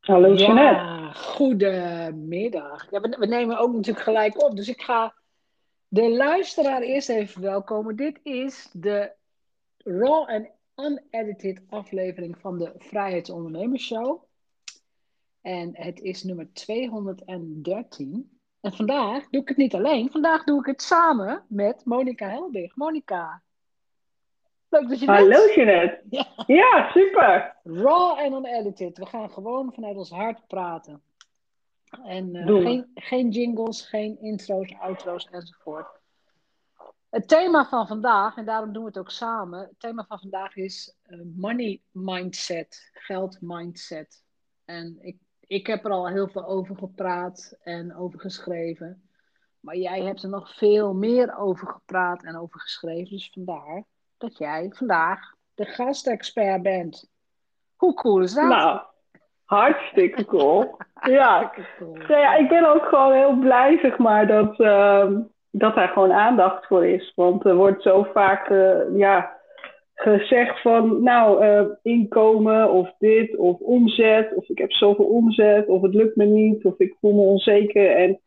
Hallo Jeanette. Ja, goedemiddag. Ja, we, nemen ook natuurlijk gelijk op, dus ik ga de luisteraar eerst even verwelkomen. Dit is de raw en unedited aflevering van de Vrijheidsondernemers Show. En het is nummer 213. En vandaag doe ik het niet alleen, vandaag doe ik het samen met Monika Helbig. Monika, leuk dat je er Hallo bent. Jeanette. Ja. Ja, super. Raw en unedited. We gaan gewoon vanuit ons hart praten. En eh, geen, geen jingles, geen intro's, outro's enzovoort. Het thema van vandaag, en daarom doen we het ook samen. Het thema van vandaag is eh, money mindset, geld mindset. En ik, ik heb er al heel veel over gepraat en over geschreven. Maar jij hebt er nog veel meer over gepraat en over geschreven. Dus vandaar dat jij vandaag de gastexpert bent. Hoe cool is dat? Nou, hartstikke cool. Ja. Cool. Ja, ik ben ook gewoon heel blij, zeg maar, dat, ehm, dat daar gewoon aandacht voor is. Want er wordt zo vaak eh, ja, gezegd van, nou, eh, inkomen of dit, of omzet, of ik heb zoveel omzet, of het lukt me niet, of ik voel me onzeker. En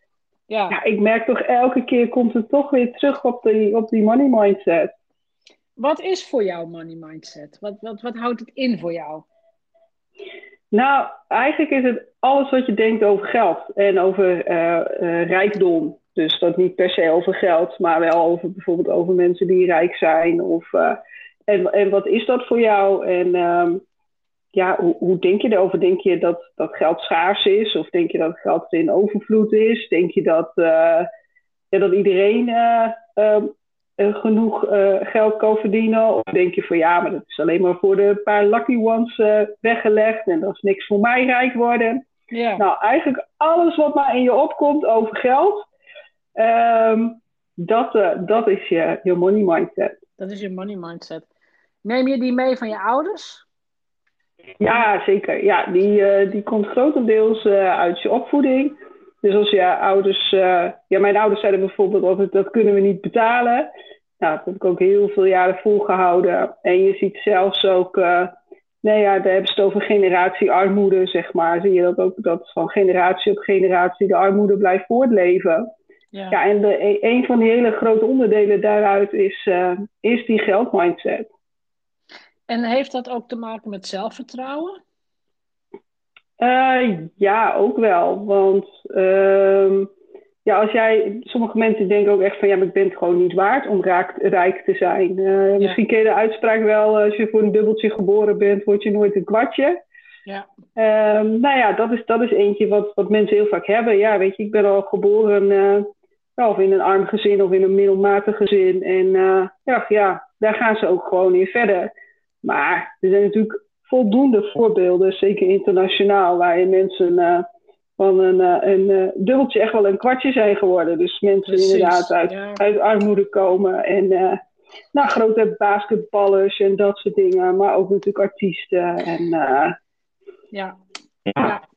Ja. ja, ik merk toch elke keer komt het toch weer terug op die, op die money mindset. Wat is voor jou money mindset? Wat, wat, wat houdt het in voor jou? Nou, eigenlijk is het alles wat je denkt over geld en over eh, eh, rijkdom. Dus dat niet per se over geld, maar wel over bijvoorbeeld over mensen die rijk zijn. Of, eh, en, en wat is dat voor jou? En ehm, ja, hoe, hoe denk je erover? Denk je dat, dat geld schaars is? Of denk je dat geld in overvloed is? Denk je dat, ja, dat iedereen eh, eh, genoeg eh, geld kan verdienen? Of denk je van ja, maar dat is alleen maar voor de paar lucky ones eh, weggelegd en dat is niks voor mij rijk worden? Nou, eigenlijk alles wat maar in je opkomt over geld, ehm, dat, dat is je, je money mindset. Dat is je money mindset. Neem je die mee van je ouders? Ja, zeker. Ja, die, die komt grotendeels uit je opvoeding. Dus als je ouders... ja, mijn ouders zeiden bijvoorbeeld altijd, dat kunnen we niet betalen. Nou, dat heb ik ook heel veel jaren volgehouden. En je ziet zelfs ook... nou ja, daar hebben ze het over generatiearmoede, zeg maar. Zie je dat ook, dat van generatie op generatie de armoede blijft voortleven. Ja. Ja, en de, e- een van die hele grote onderdelen daaruit is, eh, is die geldmindset. En heeft dat ook te maken met zelfvertrouwen? Eh, ja, ook wel. Want ehm, ja, als jij, sommige mensen denken ook echt van ja, maar ik ben het gewoon niet waard om raak, rijk te zijn. Eh, Misschien ken je de uitspraak wel, als je voor een dubbeltje geboren bent, word je nooit een kwartje. Ja. Ehm, nou ja, dat is, dat is eentje wat, wat mensen heel vaak hebben. Ja, weet je, ik ben al geboren eh, of in een arm gezin of in een middelmatig gezin. En eh, ja, ja, daar gaan ze ook gewoon in verder. Maar er zijn natuurlijk voldoende voorbeelden, zeker internationaal, waarin mensen eh, van een, eh, een eh, dubbeltje echt wel een kwartje zijn geworden. Dus mensen Precies, inderdaad uit, ja. uit armoede komen en eh, nou, grote basketballers en dat soort dingen. Maar ook natuurlijk artiesten en... eh, Ja. ja.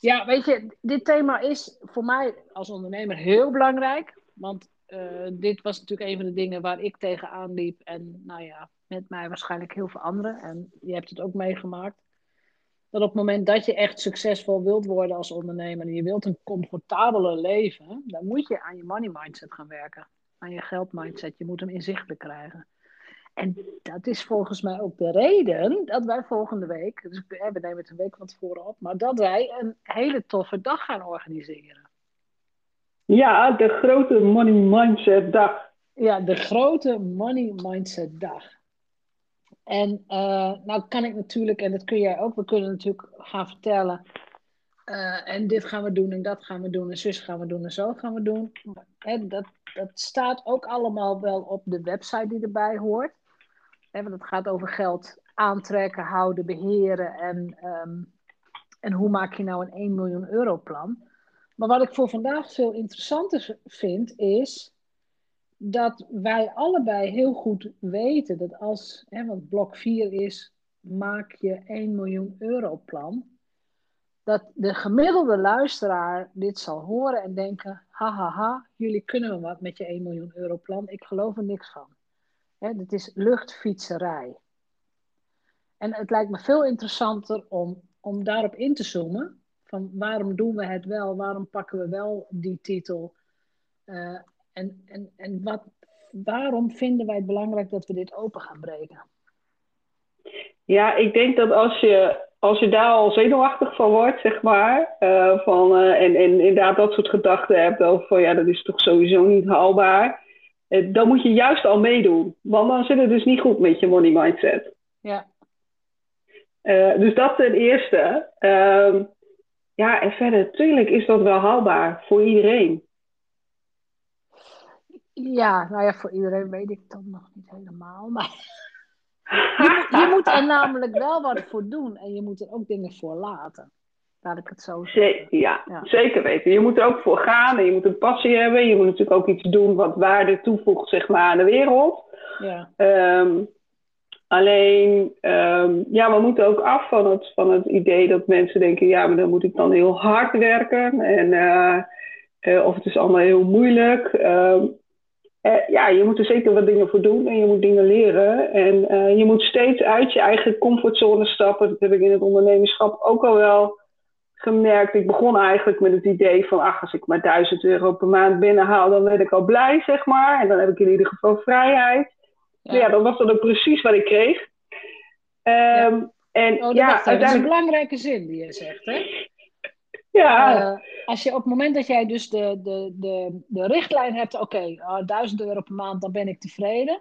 Ja, weet je, dit thema is voor mij als ondernemer heel belangrijk. Want eh, dit was natuurlijk een van de dingen waar ik tegenaan liep. En nou ja, met mij waarschijnlijk heel veel anderen. En je hebt het ook meegemaakt. Dat op het moment dat je echt succesvol wilt worden als ondernemer en je wilt een comfortabeler leven, dan moet je aan je money mindset gaan werken. Aan je geld mindset. Je moet hem inzichtelijk krijgen. En dat is volgens mij ook de reden dat wij volgende week, dus we nemen het een week van tevoren op, maar dat wij een hele toffe dag gaan organiseren. Ja, de grote Money Mindset Dag. Ja, de grote Money Mindset Dag. En uh, nou kan ik natuurlijk, en dat kun jij ook, we kunnen natuurlijk gaan vertellen. Uh, en dit gaan we doen en dat gaan we doen en zus gaan we doen en zo gaan we doen. En dat, dat staat ook allemaal wel op de website die erbij hoort. Hè, want het gaat over geld aantrekken, houden, beheren en, um, en hoe maak je nou een 1 miljoen euro plan. Maar wat ik voor vandaag veel interessanter vind is dat wij allebei heel goed weten dat als, hè, want blok 4 is, maak je 1 miljoen euro plan. Dat de gemiddelde luisteraar dit zal horen en denken, hahaha, ha, ha, jullie kunnen me wat met je 1 miljoen euro plan, ik geloof er niks van. Hè, dit is luchtfietserij. En het lijkt me veel interessanter om om daarop in te zoomen. Van waarom doen we het wel? Waarom pakken we wel die titel? Uh, en en, en wat, waarom vinden wij het belangrijk dat we dit open gaan breken? Ja, ik denk dat als je, als je daar al zenuwachtig van wordt, zeg maar, uh, van, uh, en, en inderdaad dat soort gedachten hebt over van ja, dat is toch sowieso niet haalbaar, uh, dan moet je juist al meedoen. Want dan zit het dus niet goed met je money mindset. Ja. dus dat ten eerste. Ehm, ja, en verder, natuurlijk is dat wel haalbaar voor iedereen. Ja, nou ja, voor iedereen weet ik dat nog niet helemaal. Maar je, je, moet er namelijk wel wat voor doen en je moet er ook dingen voor laten. Laat ik het zo zeggen. ja, ja, zeker weten. Je moet er ook voor gaan en je moet een passie hebben. Je moet natuurlijk ook iets doen wat waarde toevoegt zeg maar, aan de wereld. Ja. Um, alleen, um, ja, we moeten ook af van het, van het idee dat mensen denken: ja, maar dan moet ik dan heel hard werken. En, uh, uh, of het is allemaal heel moeilijk. Um, uh, ja, je moet er zeker wat dingen voor doen en je moet dingen leren. En uh, je moet steeds uit je eigen comfortzone stappen. Dat heb ik in het ondernemerschap ook al wel gemerkt. Ik begon eigenlijk met het idee van, ach, als ik maar 1000 euro per maand binnenhaal, dan ben ik al blij, zeg maar. En dan heb ik in ieder geval vrijheid. Ja, ja dat was dan ook precies wat ik kreeg. Um, ja. En oh, ja, uiteindelijk... dat is een belangrijke zin die je zegt, hè? Ja. Uh, als je op het moment dat jij dus de, de, de, de richtlijn hebt, oké, okay, uh, 1000 euro per maand, dan ben ik tevreden.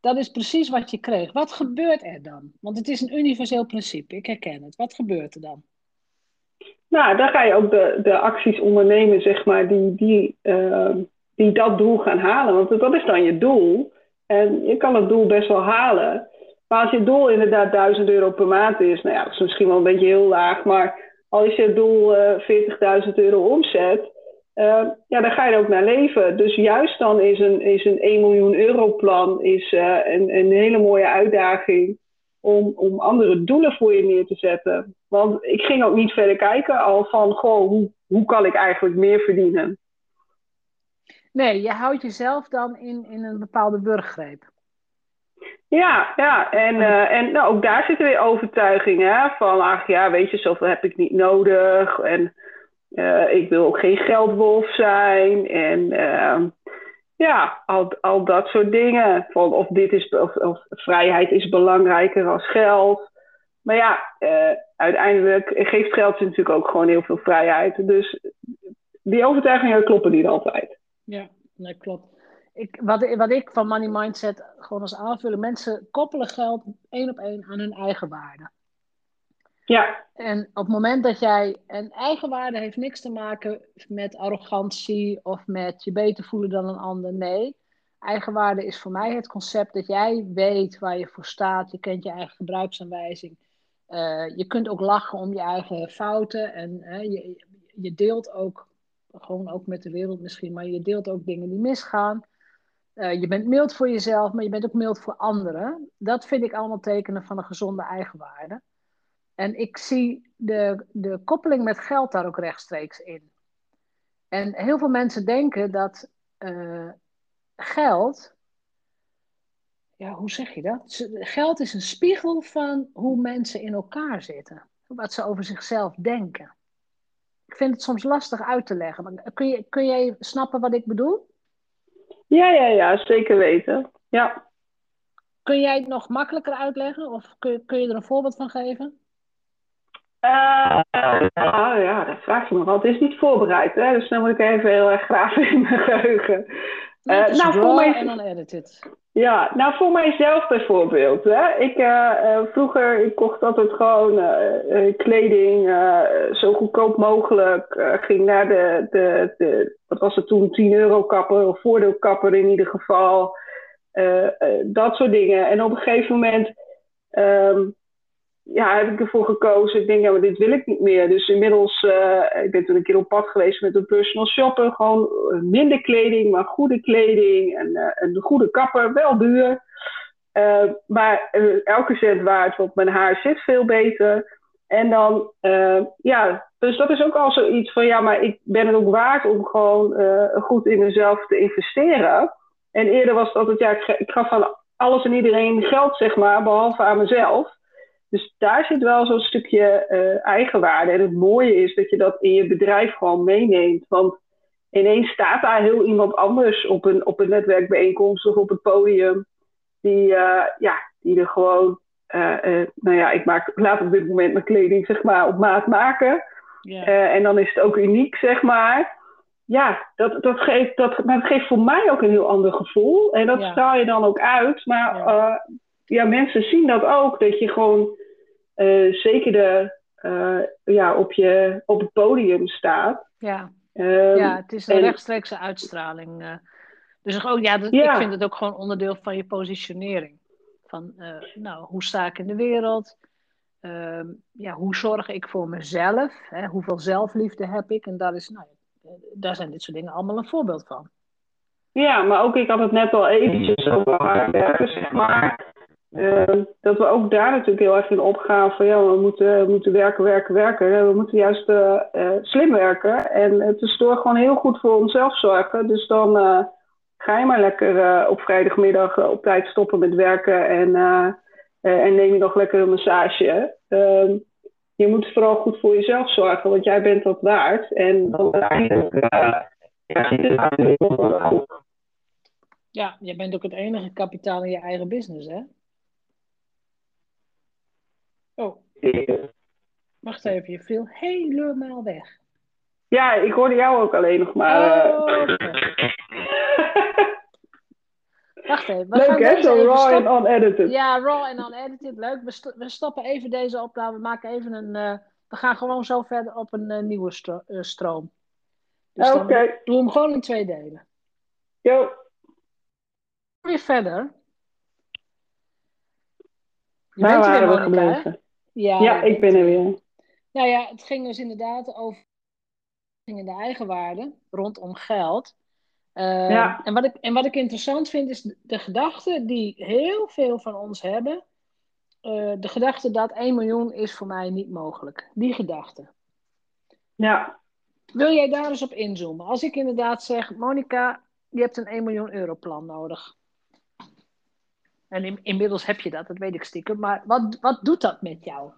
Dat is precies wat je kreeg. Wat gebeurt er dan? Want het is een universeel principe, ik herken het. Wat gebeurt er dan? Nou, dan ga je ook de, de acties ondernemen, zeg maar, die, die, uh, die dat doel gaan halen. Want dat is dan je doel. En je kan het doel best wel halen. Maar als je doel inderdaad 1000 euro per maand is, nou ja, dat is misschien wel een beetje heel laag, maar als je doel uh, 40.000 euro omzet, uh, ja, dan ga je ook naar leven. Dus juist dan is een, is een 1 miljoen euro plan is, uh, een, een hele mooie uitdaging om, om andere doelen voor je neer te zetten. Want ik ging ook niet verder kijken al van, goh, hoe, hoe kan ik eigenlijk meer verdienen? Nee, je houdt jezelf dan in, in een bepaalde burggreep. Ja, ja. En, uh, en nou, ook daar zitten weer overtuigingen van, ach ja, weet je, zoveel heb ik niet nodig. En uh, ik wil ook geen geldwolf zijn. En uh, ja, al, al dat soort dingen. Van of dit is, of, of vrijheid is belangrijker als geld. Maar ja, uiteindelijk geeft geld natuurlijk ook gewoon heel veel vrijheid. Dus die overtuigingen kloppen niet altijd. Ja, dat klopt ik, wat, wat ik van Money Mindset gewoon als aanvullen, mensen koppelen geld één op één aan hun eigen waarde. Ja. En op het moment dat jij, een eigenwaarde heeft niks te maken met arrogantie of met je beter voelen dan een ander. Nee, eigenwaarde is voor mij het concept dat jij weet waar je voor staat. Je kent je eigen gebruiksaanwijzing. Uh, je kunt ook lachen om je eigen fouten en uh, je, je deelt ook, gewoon ook met de wereld misschien, maar je deelt ook dingen die misgaan. Uh, je bent mild voor jezelf, maar je bent ook mild voor anderen. Dat vind ik allemaal tekenen van een gezonde eigenwaarde. En ik zie de, de koppeling met geld daar ook rechtstreeks in. En heel veel mensen denken dat uh, geld. Ja, hoe zeg je dat? Geld is een spiegel van hoe mensen in elkaar zitten. Wat ze over zichzelf denken. Ik vind het soms lastig uit te leggen. Maar kun, je, kun jij snappen wat ik bedoel? Ja, ja, ja, zeker weten. Ja. Kun jij het nog makkelijker uitleggen of kun, kun je er een voorbeeld van geven? Uh, uh, ja, dat vraag je me wel. Het is niet voorbereid, hè? dus dan moet ik even heel erg graven in mijn geheugen. Uh, nou, voor mij... en dan edit het. Ja, nou voor mijzelf bijvoorbeeld. Hè. Ik, uh, vroeger ik kocht altijd gewoon uh, kleding zo goedkoop mogelijk. ging naar de, de, de, wat was het toen, 10 euro kapper of voordeelkapper in ieder geval. dat soort dingen. En op een gegeven moment um, ja, heb ik ervoor gekozen. Ik denk, ja, maar dit wil ik niet meer. Dus inmiddels, uh, ik ben toen een keer op pad geweest met een personal shopper. Gewoon eh, minder kleding, maar goede kleding. En uh, een goede kapper, wel duur. Maar elke cent waard, want mijn haar zit veel beter. En dan, ja, dus dat is ook al zoiets van, ja, maar ik ben het ook waard om gewoon goed in mezelf te investeren. En eerder was het altijd, ja, ik, ik gaf van alles en iedereen geld, zeg maar, behalve aan mezelf. Dus daar zit wel zo'n stukje uh, eigenwaarde. En het mooie is dat je dat in je bedrijf gewoon meeneemt. Want ineens staat daar heel iemand anders op een, op een netwerkbijeenkomst of op het podium. Die, uh, ja, die er gewoon, uh, nou ja, ik maak, laat op dit moment mijn kleding zeg maar op maat maken. Yeah. en dan is het ook uniek, zeg maar. Ja, dat, dat, geeft, dat, dat geeft voor mij ook een heel ander gevoel. En dat straal je dan ook uit. Maar. Ja, mensen zien dat ook. Dat je gewoon zeker de, ja, op, je, op het podium staat. Ja. Um, ja, het is een en... rechtstreekse uitstraling. Uh, dus ook, ja, dat, ja, ik vind het ook gewoon onderdeel van je positionering. Van, uh, nou, hoe sta ik in de wereld? Uh, ja, hoe zorg ik voor mezelf? Hè? Hoeveel zelfliefde heb ik? En daar, is, nou, daar zijn dit soort dingen allemaal een voorbeeld van. Ja, maar ook ik had het net al eventjes over hard werken, zeg maar. Uh, dat we ook daar natuurlijk heel erg in opgaan van ja, we moeten, moeten werken, werken, werken. We moeten juist uh, uh, slim werken en het is door gewoon heel goed voor onszelf zorgen. Dus dan ga je maar lekker op vrijdagmiddag op tijd stoppen met werken en, en neem je nog lekker een massage. Ehm, je moet vooral goed voor jezelf zorgen, want jij bent dat waard. En dan uiteindelijk ja, jij bent ook het enige kapitaal in je eigen business, hè? Oh. Wacht even, je viel helemaal weg. Ja, ik hoorde jou ook alleen nog maar. Oh, uh... Wacht even. We Leuk hè, zo raw en unedited. Ja, raw en unedited. Leuk. We, st we stoppen even deze opname. We maken even een... Uh, we gaan gewoon zo verder op een uh, nieuwe stro stroom. Dus Oké. Okay. Doe hem gewoon in twee delen. Jo. Weer verder. Je Waar waren we gebleven? Ja, ja ik ben er weer. Nou ja, het ging dus inderdaad over de eigenwaarde rondom geld. Uh, ja. en, wat ik, en wat ik interessant vind is de gedachte die heel veel van ons hebben. Uh, de gedachte dat 1 miljoen is voor mij niet mogelijk. Die gedachte. Ja. Wil jij daar eens op inzoomen? Als ik inderdaad zeg, Monica, je hebt een 1 miljoen euro plan nodig. En in, inmiddels heb je dat, dat weet ik stiekem. Maar wat, wat doet dat met jou?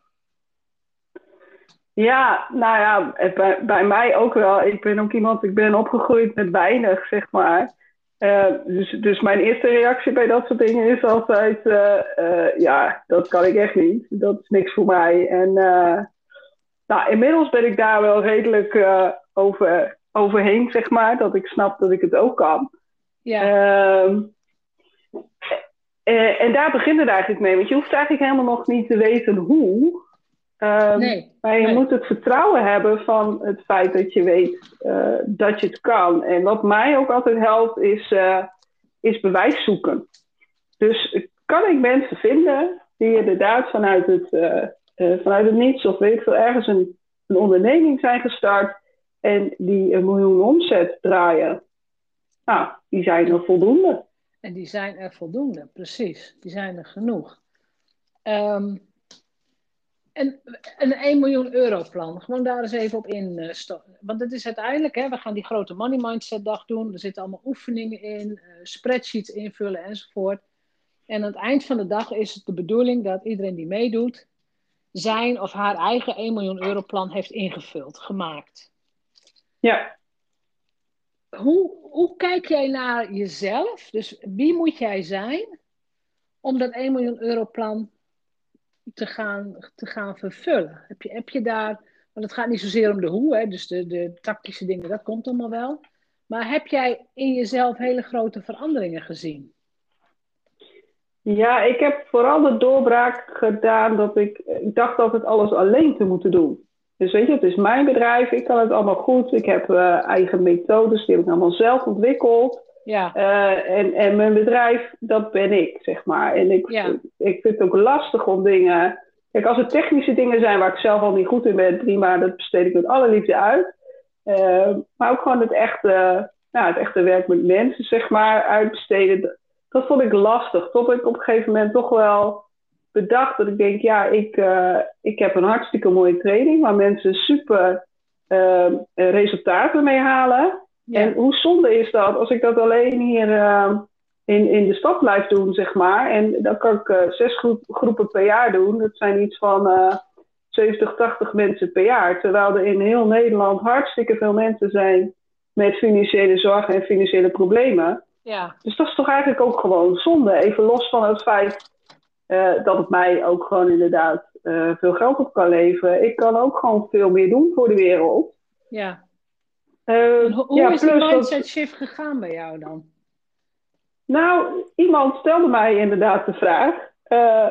Ja, nou ja, bij, bij mij ook wel. Ik ben ook iemand, ik ben opgegroeid met weinig, zeg maar. Uh, dus, dus mijn eerste reactie bij dat soort dingen is altijd: uh, uh, ja, dat kan ik echt niet. Dat is niks voor mij. En nou, inmiddels ben ik daar wel redelijk over, overheen, zeg maar. Dat ik snap dat ik het ook kan. Ja. Ehm, uh, en daar begint het eigenlijk mee. Want je hoeft eigenlijk helemaal nog niet te weten hoe. Um, nee, maar je nee. moet het vertrouwen hebben van het feit dat je weet uh, dat je het kan. En wat mij ook altijd helpt, is, uh, is bewijs zoeken. Dus kan ik mensen vinden die inderdaad vanuit het, vanuit het niets of weet ik veel, ergens een, een onderneming zijn gestart en die een miljoen omzet draaien. Nou, die zijn er voldoende. En die zijn er voldoende, precies. Die zijn er genoeg. En een 1 miljoen euro plan, gewoon daar eens even op in. Uh, Want het is uiteindelijk, hè, we gaan die grote money mindset dag doen. Er zitten allemaal oefeningen in, uh, spreadsheets invullen enzovoort. En aan het eind van de dag is het de bedoeling dat iedereen die meedoet, zijn of haar eigen 1 miljoen euro plan heeft ingevuld, gemaakt. Ja hoe, hoe kijk jij naar jezelf? Dus wie moet jij zijn om dat 1 miljoen euro plan te gaan, te gaan vervullen? Heb je, heb je daar, want het gaat niet zozeer om de hoe, hè, dus de, de tactische dingen, dat komt allemaal wel. Maar heb jij in jezelf hele grote veranderingen gezien? Ja, ik heb vooral de doorbraak gedaan dat ik, ik dacht altijd alles alleen te moeten doen. Dus weet je, het is mijn bedrijf, ik kan het allemaal goed. Ik heb uh, eigen methodes, die heb ik allemaal zelf ontwikkeld. Ja. Uh, en, en mijn bedrijf, dat ben ik, zeg maar. En ik, ja. ik vind het ook lastig om dingen... Kijk, als het technische dingen zijn waar ik zelf al niet goed in ben, prima, dat besteed ik met alle liefde uit. Uh, maar ook gewoon het echte, nou, het echte werk met mensen, zeg maar, uitbesteden. Dat, dat vond ik lastig. Tot ik op een gegeven moment toch wel bedacht dat ik denk, ja, ik, uh, ik heb een hartstikke mooie training waar mensen super uh, resultaten mee halen. Ja. En hoe zonde is dat als ik dat alleen hier uh, in, in de stad blijf doen, zeg maar. En dan kan ik uh, zes groep, groepen per jaar doen. Dat zijn iets van uh, 70, 80 mensen per jaar. Terwijl er in heel Nederland hartstikke veel mensen zijn met financiële zorgen en financiële problemen. Ja. Dus dat is toch eigenlijk ook gewoon zonde. Even los van het feit uh, dat het mij ook gewoon inderdaad uh, veel geld op kan leveren. Ik kan ook gewoon veel meer doen voor de wereld. Ja. Uh, hoe hoe ja, is die dat- mindset shift gegaan bij jou dan? Nou, iemand stelde mij inderdaad de vraag: eh,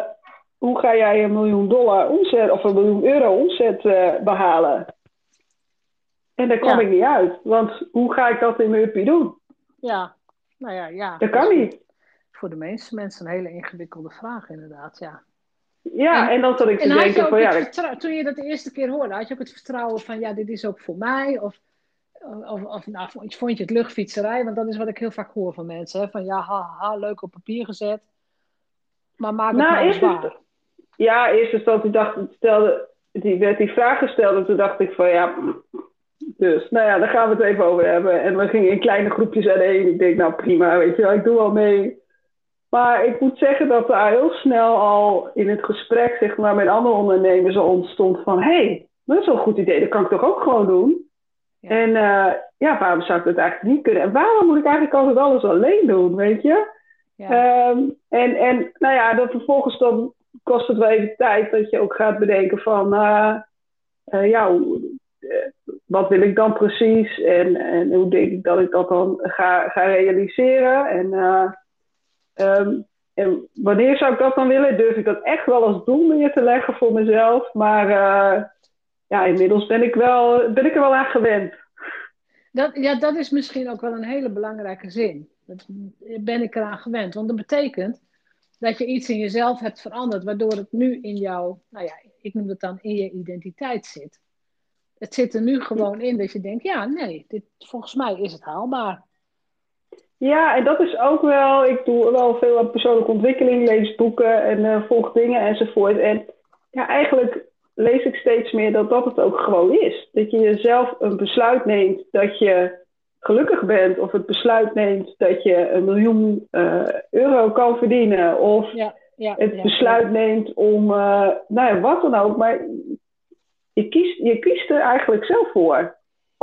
hoe ga jij een miljoen dollar omzet of een miljoen euro omzet eh, behalen? En daar kwam Ja. ik niet uit, want hoe ga ik dat in mijn uppie doen? Ja, nou ja, ja. Dat kan niet. Voor de meeste mensen een hele ingewikkelde vraag, inderdaad, ja. Ja, En- en dan zat ik te En denken van ja, toen je dat de eerste keer hoorde, had je ook het vertrouwen van, ja, dit is ook voor mij? Of, of, of nou, vond vond je het luchtfietserij? Want dat is wat ik heel vaak hoor van mensen, hè? van ja, ha, ha, leuk op papier gezet, maar maak het Nou, nou eens eerst is waar. ja, eerst instantie dacht stelde, die werd die vraag gesteld en toen dacht ik van ja, dus nou ja, daar gaan we het even over hebben. En we gingen in kleine groepjes uiteen. Ik denk nou prima, weet je wel, ik doe wel mee. Maar ik moet zeggen dat daar heel snel al in het gesprek zeg maar, met andere ondernemers al ontstond van hé, hey, dat is wel een goed idee, dat kan ik toch ook gewoon doen. Ja. En eh, ja, waarom zou ik dat eigenlijk niet kunnen? En waarom moet ik eigenlijk altijd alles alleen doen, weet je? Ja, Ehm, en, en nou ja, dan vervolgens dan kost het wel even tijd dat je ook gaat bedenken van, eh, eh, ja, wat wil ik dan precies en, en hoe denk ik dat ik dat dan ga, ga realiseren en, eh, ehm, en wanneer zou ik dat dan willen? Durf ik dat echt wel als doel neer te leggen voor mezelf? Maar eh, ja, inmiddels ben ik, wel, ben ik er wel aan gewend. dat, ja, dat is misschien ook wel een hele belangrijke zin. Dat ben ik eraan gewend. Want dat betekent dat je iets in jezelf hebt veranderd, waardoor het nu in jouw, nou ja, ik noem het dan in je identiteit zit. Het zit er nu gewoon in dat je denkt, ja, nee, dit, volgens mij is het haalbaar. Ja, en dat is ook wel. Ik doe wel veel aan persoonlijke ontwikkeling, lees boeken en eh, volg dingen enzovoort. En ja, eigenlijk lees ik steeds meer dat dat het ook gewoon is. Dat je jezelf een besluit neemt dat je gelukkig bent, of het besluit neemt dat je een miljoen eh, euro kan verdienen, of Ja, ja, het ja, besluit neemt om, eh, nou ja, wat dan ook. Maar je kiest, je kiest er eigenlijk zelf voor.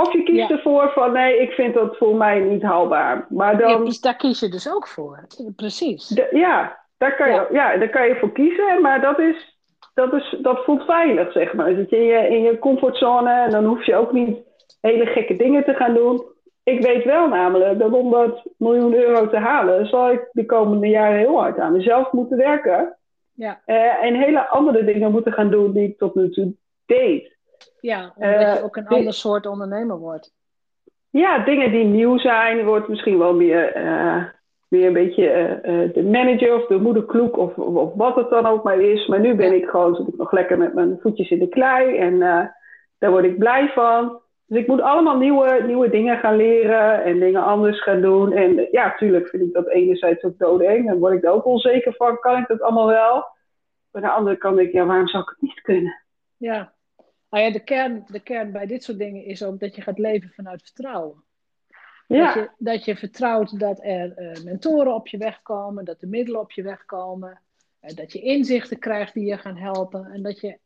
Of je kiest Ja. ervoor van nee, ik vind dat voor mij niet haalbaar. Maar dan, dus daar kies je dus ook voor. Precies. de- ja, daar kan je, Ja. daar kan je voor kiezen. Maar dat, is, dat, is, dat voelt veilig, zeg maar. Zit je in je, in je comfortzone en dan hoef je ook niet hele gekke dingen te gaan doen. Ik weet wel namelijk dat om dat miljoen euro te halen, zal ik de komende jaren heel hard aan mezelf moeten werken. Ja, Eh, en hele andere dingen moeten gaan doen die ik tot nu toe deed. Ja omdat Eh, je ook een ander soort ondernemer wordt. Ja, dingen die nieuw zijn, wordt misschien wel meer, eh, meer een beetje eh, eh, de manager of de moederkloek of, of, wat het dan ook maar is. Maar nu ben ik gewoon, zit ik nog lekker met mijn voetjes in de klei en eh, daar word ik blij van. Dus ik moet allemaal nieuwe, nieuwe dingen gaan leren en dingen anders gaan doen. En eh, ja, tuurlijk vind ik dat enerzijds ook doodeng. Dan word ik er ook onzeker van, kan ik dat allemaal wel? Maar aan de andere kant denk ik, ja, waarom zou ik het niet kunnen? Ja. Nou ja, de kern, de kern bij dit soort dingen is ook dat je gaat leven vanuit vertrouwen. Dat, Ja, je, dat je vertrouwt dat er eh, mentoren op je weg komen, dat er middelen op je weg komen, eh, dat je inzichten krijgt die je gaan helpen en dat je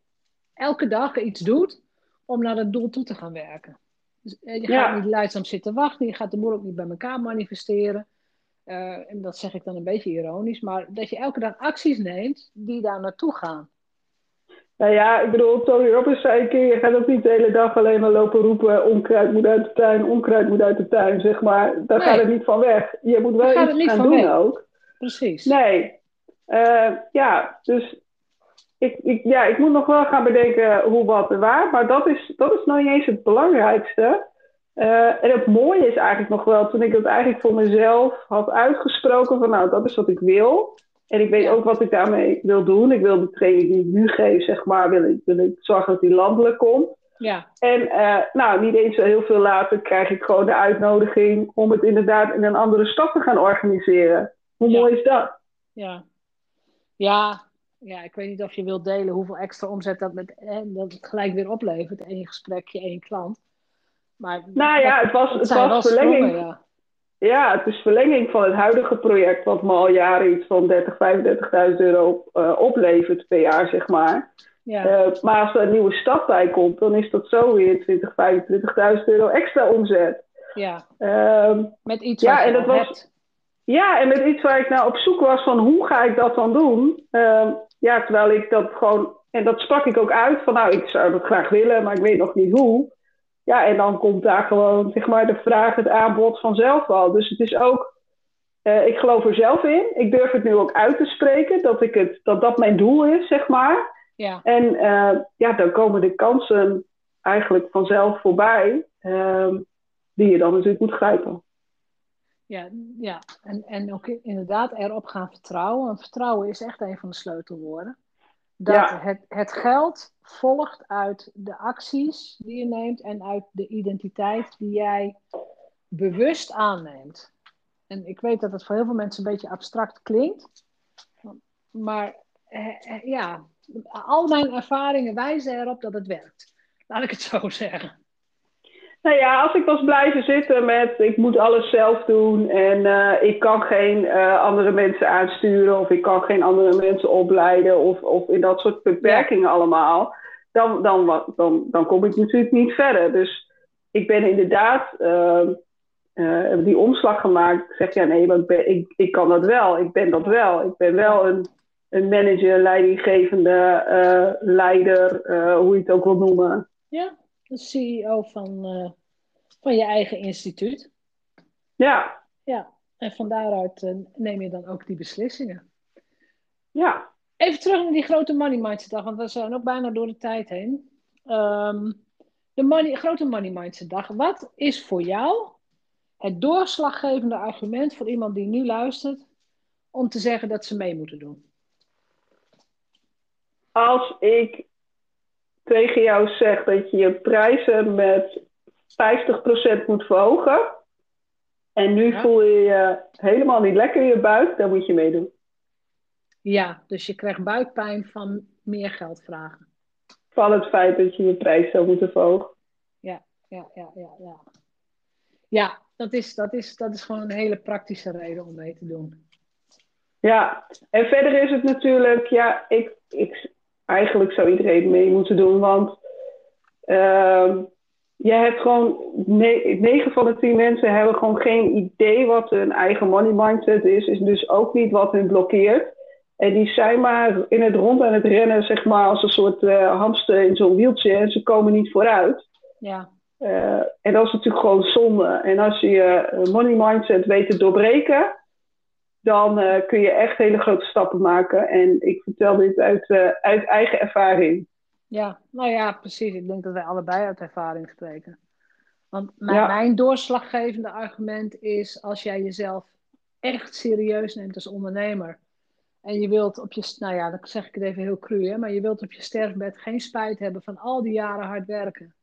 elke dag iets doet om naar dat doel toe te gaan werken. Dus, eh, je Ja. gaat niet leidzaam zitten wachten, je gaat de boel ook niet bij elkaar manifesteren. En dat zeg ik dan een beetje ironisch, maar dat je elke dag acties neemt die daar naartoe gaan. Nou ja, ik bedoel, Tony Robbins zei een keer, je gaat ook niet de hele dag alleen maar lopen roepen, onkruid moet uit de tuin, onkruid moet uit de tuin, zeg maar. Daar Nee. gaat het niet van weg. Je moet wel Daar iets gaan doen weg. ook. Precies. Nee. Eh, ja, dus ik, ik, ja, ik moet nog wel gaan bedenken hoe, wat en waar, maar dat is, dat is nou niet eens het belangrijkste. Eh, en het mooie is eigenlijk nog wel, toen ik dat eigenlijk voor mezelf had uitgesproken, van nou, dat is wat ik wil. En ik weet ook wat ik daarmee wil doen. Ik wil de training die ik nu geef, zeg maar, wil ik, wil ik zorgen dat die landelijk komt. Ja, En eh, nou, niet eens zo heel veel later krijg ik gewoon de uitnodiging om het inderdaad in een andere stad te gaan organiseren. Hoe Ja. mooi is dat? ja. Ja, ja, ik weet niet of je wilt delen hoeveel extra omzet dat, met, eh, dat het gelijk weer oplevert. Eén gesprekje, één klant. Maar Nou ja, het was, het was verlenging. sprongen, ja. Ja, het is verlenging van het huidige project, wat me al jaren iets van 30, 35.000 euro uh, oplevert per jaar, zeg maar. Ja. Uh, maar als er een nieuwe stad bij komt, dan is dat zo weer 20, 25.000 euro extra omzet. Ja. Uh, met iets ja, en dat was, Ja, en met iets waar ik nou op zoek was van hoe ga ik dat dan doen? Ehm, ja, terwijl ik dat gewoon, en dat sprak ik ook uit van nou, ik zou dat graag willen, maar ik weet nog niet hoe. Ja, en dan komt daar gewoon zeg maar, de vraag, het aanbod vanzelf wel. Dus het is ook, uh, ik geloof er zelf in. Ik durf het nu ook uit te spreken, dat ik het, dat, dat mijn doel is, zeg maar. Ja. En uh, ja, dan komen de kansen eigenlijk vanzelf voorbij, uh, die je dan natuurlijk moet grijpen. Ja, ja. En, en ook inderdaad erop gaan vertrouwen. Want vertrouwen is echt een van de sleutelwoorden. Dat het, het geld volgt uit de acties die je neemt en uit de identiteit die jij bewust aanneemt. En ik weet dat het voor heel veel mensen een beetje abstract klinkt. Maar eh, eh, ja, al mijn ervaringen wijzen erop dat het werkt. Laat ik het zo zeggen. Nou ja, als ik was blijven zitten met ik moet alles zelf doen en uh, ik kan geen uh, andere mensen aansturen of ik kan geen andere mensen opleiden of, of in dat soort beperkingen allemaal, dan, dan, dan, dan kom ik natuurlijk niet verder. Dus ik ben inderdaad uh, die omslag gemaakt. Ik zeg ja nee, maar ik, ben, ik, ik kan dat wel, ik ben dat wel. Ik ben wel een, een manager, leidinggevende, leider, hoe je het ook wil noemen. Ja, de CEO van, uh, van je eigen instituut. Ja. Ja, en van daaruit uh, neem je dan ook die beslissingen. Ja. Even terug naar die grote money mindset dag, want we zijn ook bijna door de tijd heen. Um, de money, grote money mindset dag. Wat is voor jou het doorslaggevende argument voor iemand die nu luistert om te zeggen dat ze mee moeten doen? Als ik tegen jou zegt dat je je prijzen met 50% moet verhogen. En nu voel je je helemaal niet lekker in je buik, dan moet je meedoen. Ja, dus je krijgt buikpijn van meer geld vragen. Van het feit dat je je prijs zou moeten verhogen. Ja, ja, ja, ja. Ja, ja dat, is, dat, is, dat is gewoon een hele praktische reden om mee te doen. Ja, en verder is het natuurlijk, ja, ik, ik, eigenlijk zou iedereen mee moeten doen. Want uh, je hebt gewoon, 9 van de 10 mensen hebben gewoon geen idee wat hun eigen money mindset is. Is dus ook niet wat hun blokkeert. En die zijn maar in het rond aan het rennen, zeg maar, als een soort uh, hamster in zo'n wieltje. En ze komen niet vooruit. Ja. Uh, en dat is natuurlijk gewoon zonde. En als je je money mindset weet te doorbreken, dan uh, kun je echt hele grote stappen maken. En ik vertel dit uit, uh, uit eigen ervaring. Ja, nou ja, precies. Ik denk dat wij allebei uit ervaring spreken. Want mijn, mijn doorslaggevende argument is: als jij jezelf echt serieus neemt als ondernemer. En je wilt op je, nou ja, dan zeg ik het even heel cru, hè, maar je wilt op je sterfbed geen spijt hebben van al die jaren hard werken.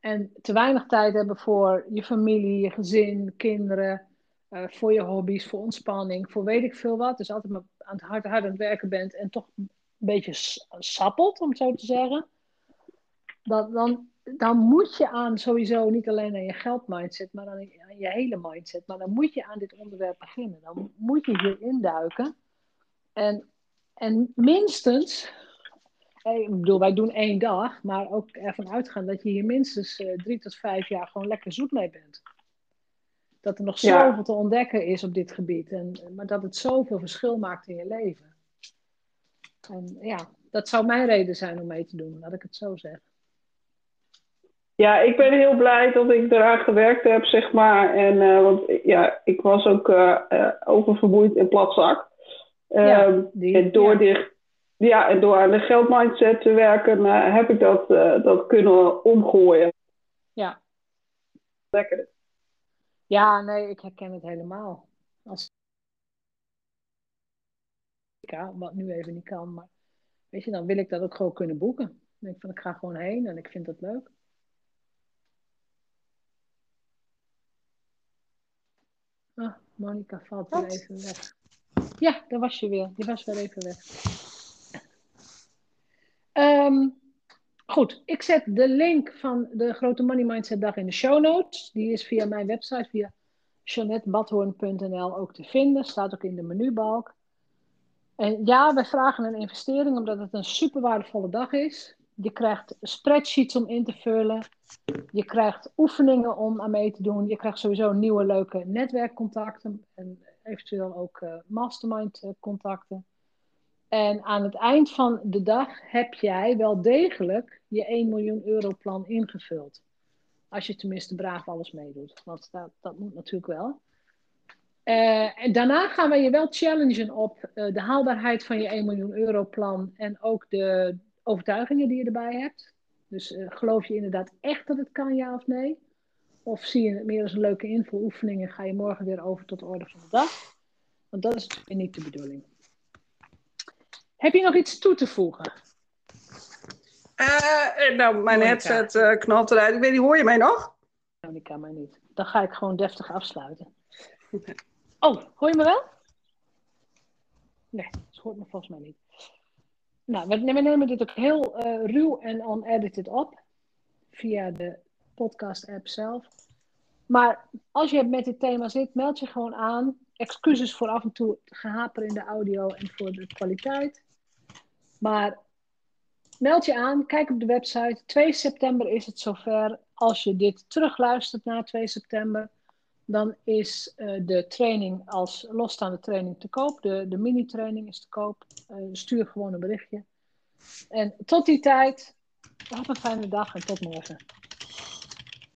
En te weinig tijd hebben voor je familie, je gezin, kinderen, uh, voor je hobby's, voor ontspanning, voor weet ik veel wat. Dus altijd maar aan het hard, hard aan het werken bent en toch een beetje sappelt, om het zo te zeggen. Dat, dan, dan moet je aan sowieso niet alleen aan je geldmindset, maar aan je, hele mindset. Maar dan moet je aan dit onderwerp beginnen. Dan moet je hier induiken. En, en minstens, eh, ik bedoel, wij doen één dag, maar ook ervan uitgaan dat je hier minstens uh, drie tot vijf jaar gewoon lekker zoet mee bent dat er nog zoveel te ontdekken is op dit gebied. En, maar dat het zoveel verschil maakt in je leven. En ja, dat zou mijn reden zijn om mee te doen, laat ik het zo zeggen. Ja, ik ben heel blij dat ik eraan gewerkt heb, zeg maar. En, uh, want ja, ik was ook uh, uh, oververmoeid en platzak. Ja, ehm, die, en door ja. ja, en door aan de geldmindset te werken, heb ik dat, dat kunnen omgooien. Ja. Lekker. Ja, nee, ik herken het helemaal. Als wat nu even niet kan, maar weet je, dan wil ik dat ook gewoon kunnen boeken. Dan denk ik van, ik ga gewoon heen en ik vind dat leuk. Ah, Monica valt weer even weg. Ja, daar was je weer. Die was weer even weg. Um, Goed, ik zet de link van de Grote Money Mindset Dag in de show notes. Die is via mijn website, via JeanetteBadhoorn.nl ook te vinden. Staat ook in de menubalk. En ja, wij vragen een investering omdat het een super waardevolle dag is. Je krijgt spreadsheets om in te vullen. Je krijgt oefeningen om aan mee te doen. Je krijgt sowieso nieuwe leuke netwerkcontacten. En eventueel ook uh, mastermind eh, contacten. En aan het eind van de dag heb jij wel degelijk je 1 miljoen euro plan ingevuld. Als je tenminste braaf alles meedoet. Want dat, dat moet natuurlijk wel. Uh, en daarna gaan we je wel challengen op uh, de haalbaarheid van je 1 miljoen euro plan. En ook de overtuigingen die je erbij hebt. Dus uh, geloof je inderdaad echt dat het kan, ja of nee? Of zie je het meer als een leuke invuloefening en ga je morgen weer over tot de orde van de dag? Want dat is natuurlijk niet de bedoeling. Heb je nog iets toe te voegen? Uh, nou, mijn Monica. headset uh, knalt eruit. Ik weet niet, hoor je mij nog? kan mij niet. Dan ga ik gewoon deftig afsluiten. Oh, hoor je me wel? Nee, dat hoort me volgens mij niet. Nou, we, we nemen dit ook heel uh, ruw en unedited op. Via de podcast-app zelf. Maar als je met dit thema zit, meld je gewoon aan. Excuses voor af en toe gehaper in de audio en voor de kwaliteit. Maar meld je aan, kijk op de website. 2 september is het zover. Als je dit terugluistert na 2 september, dan is uh, de training als losstaande training te koop. De, de mini-training is te koop. Uh, stuur gewoon een berichtje. En tot die tijd, een fijne dag en tot morgen.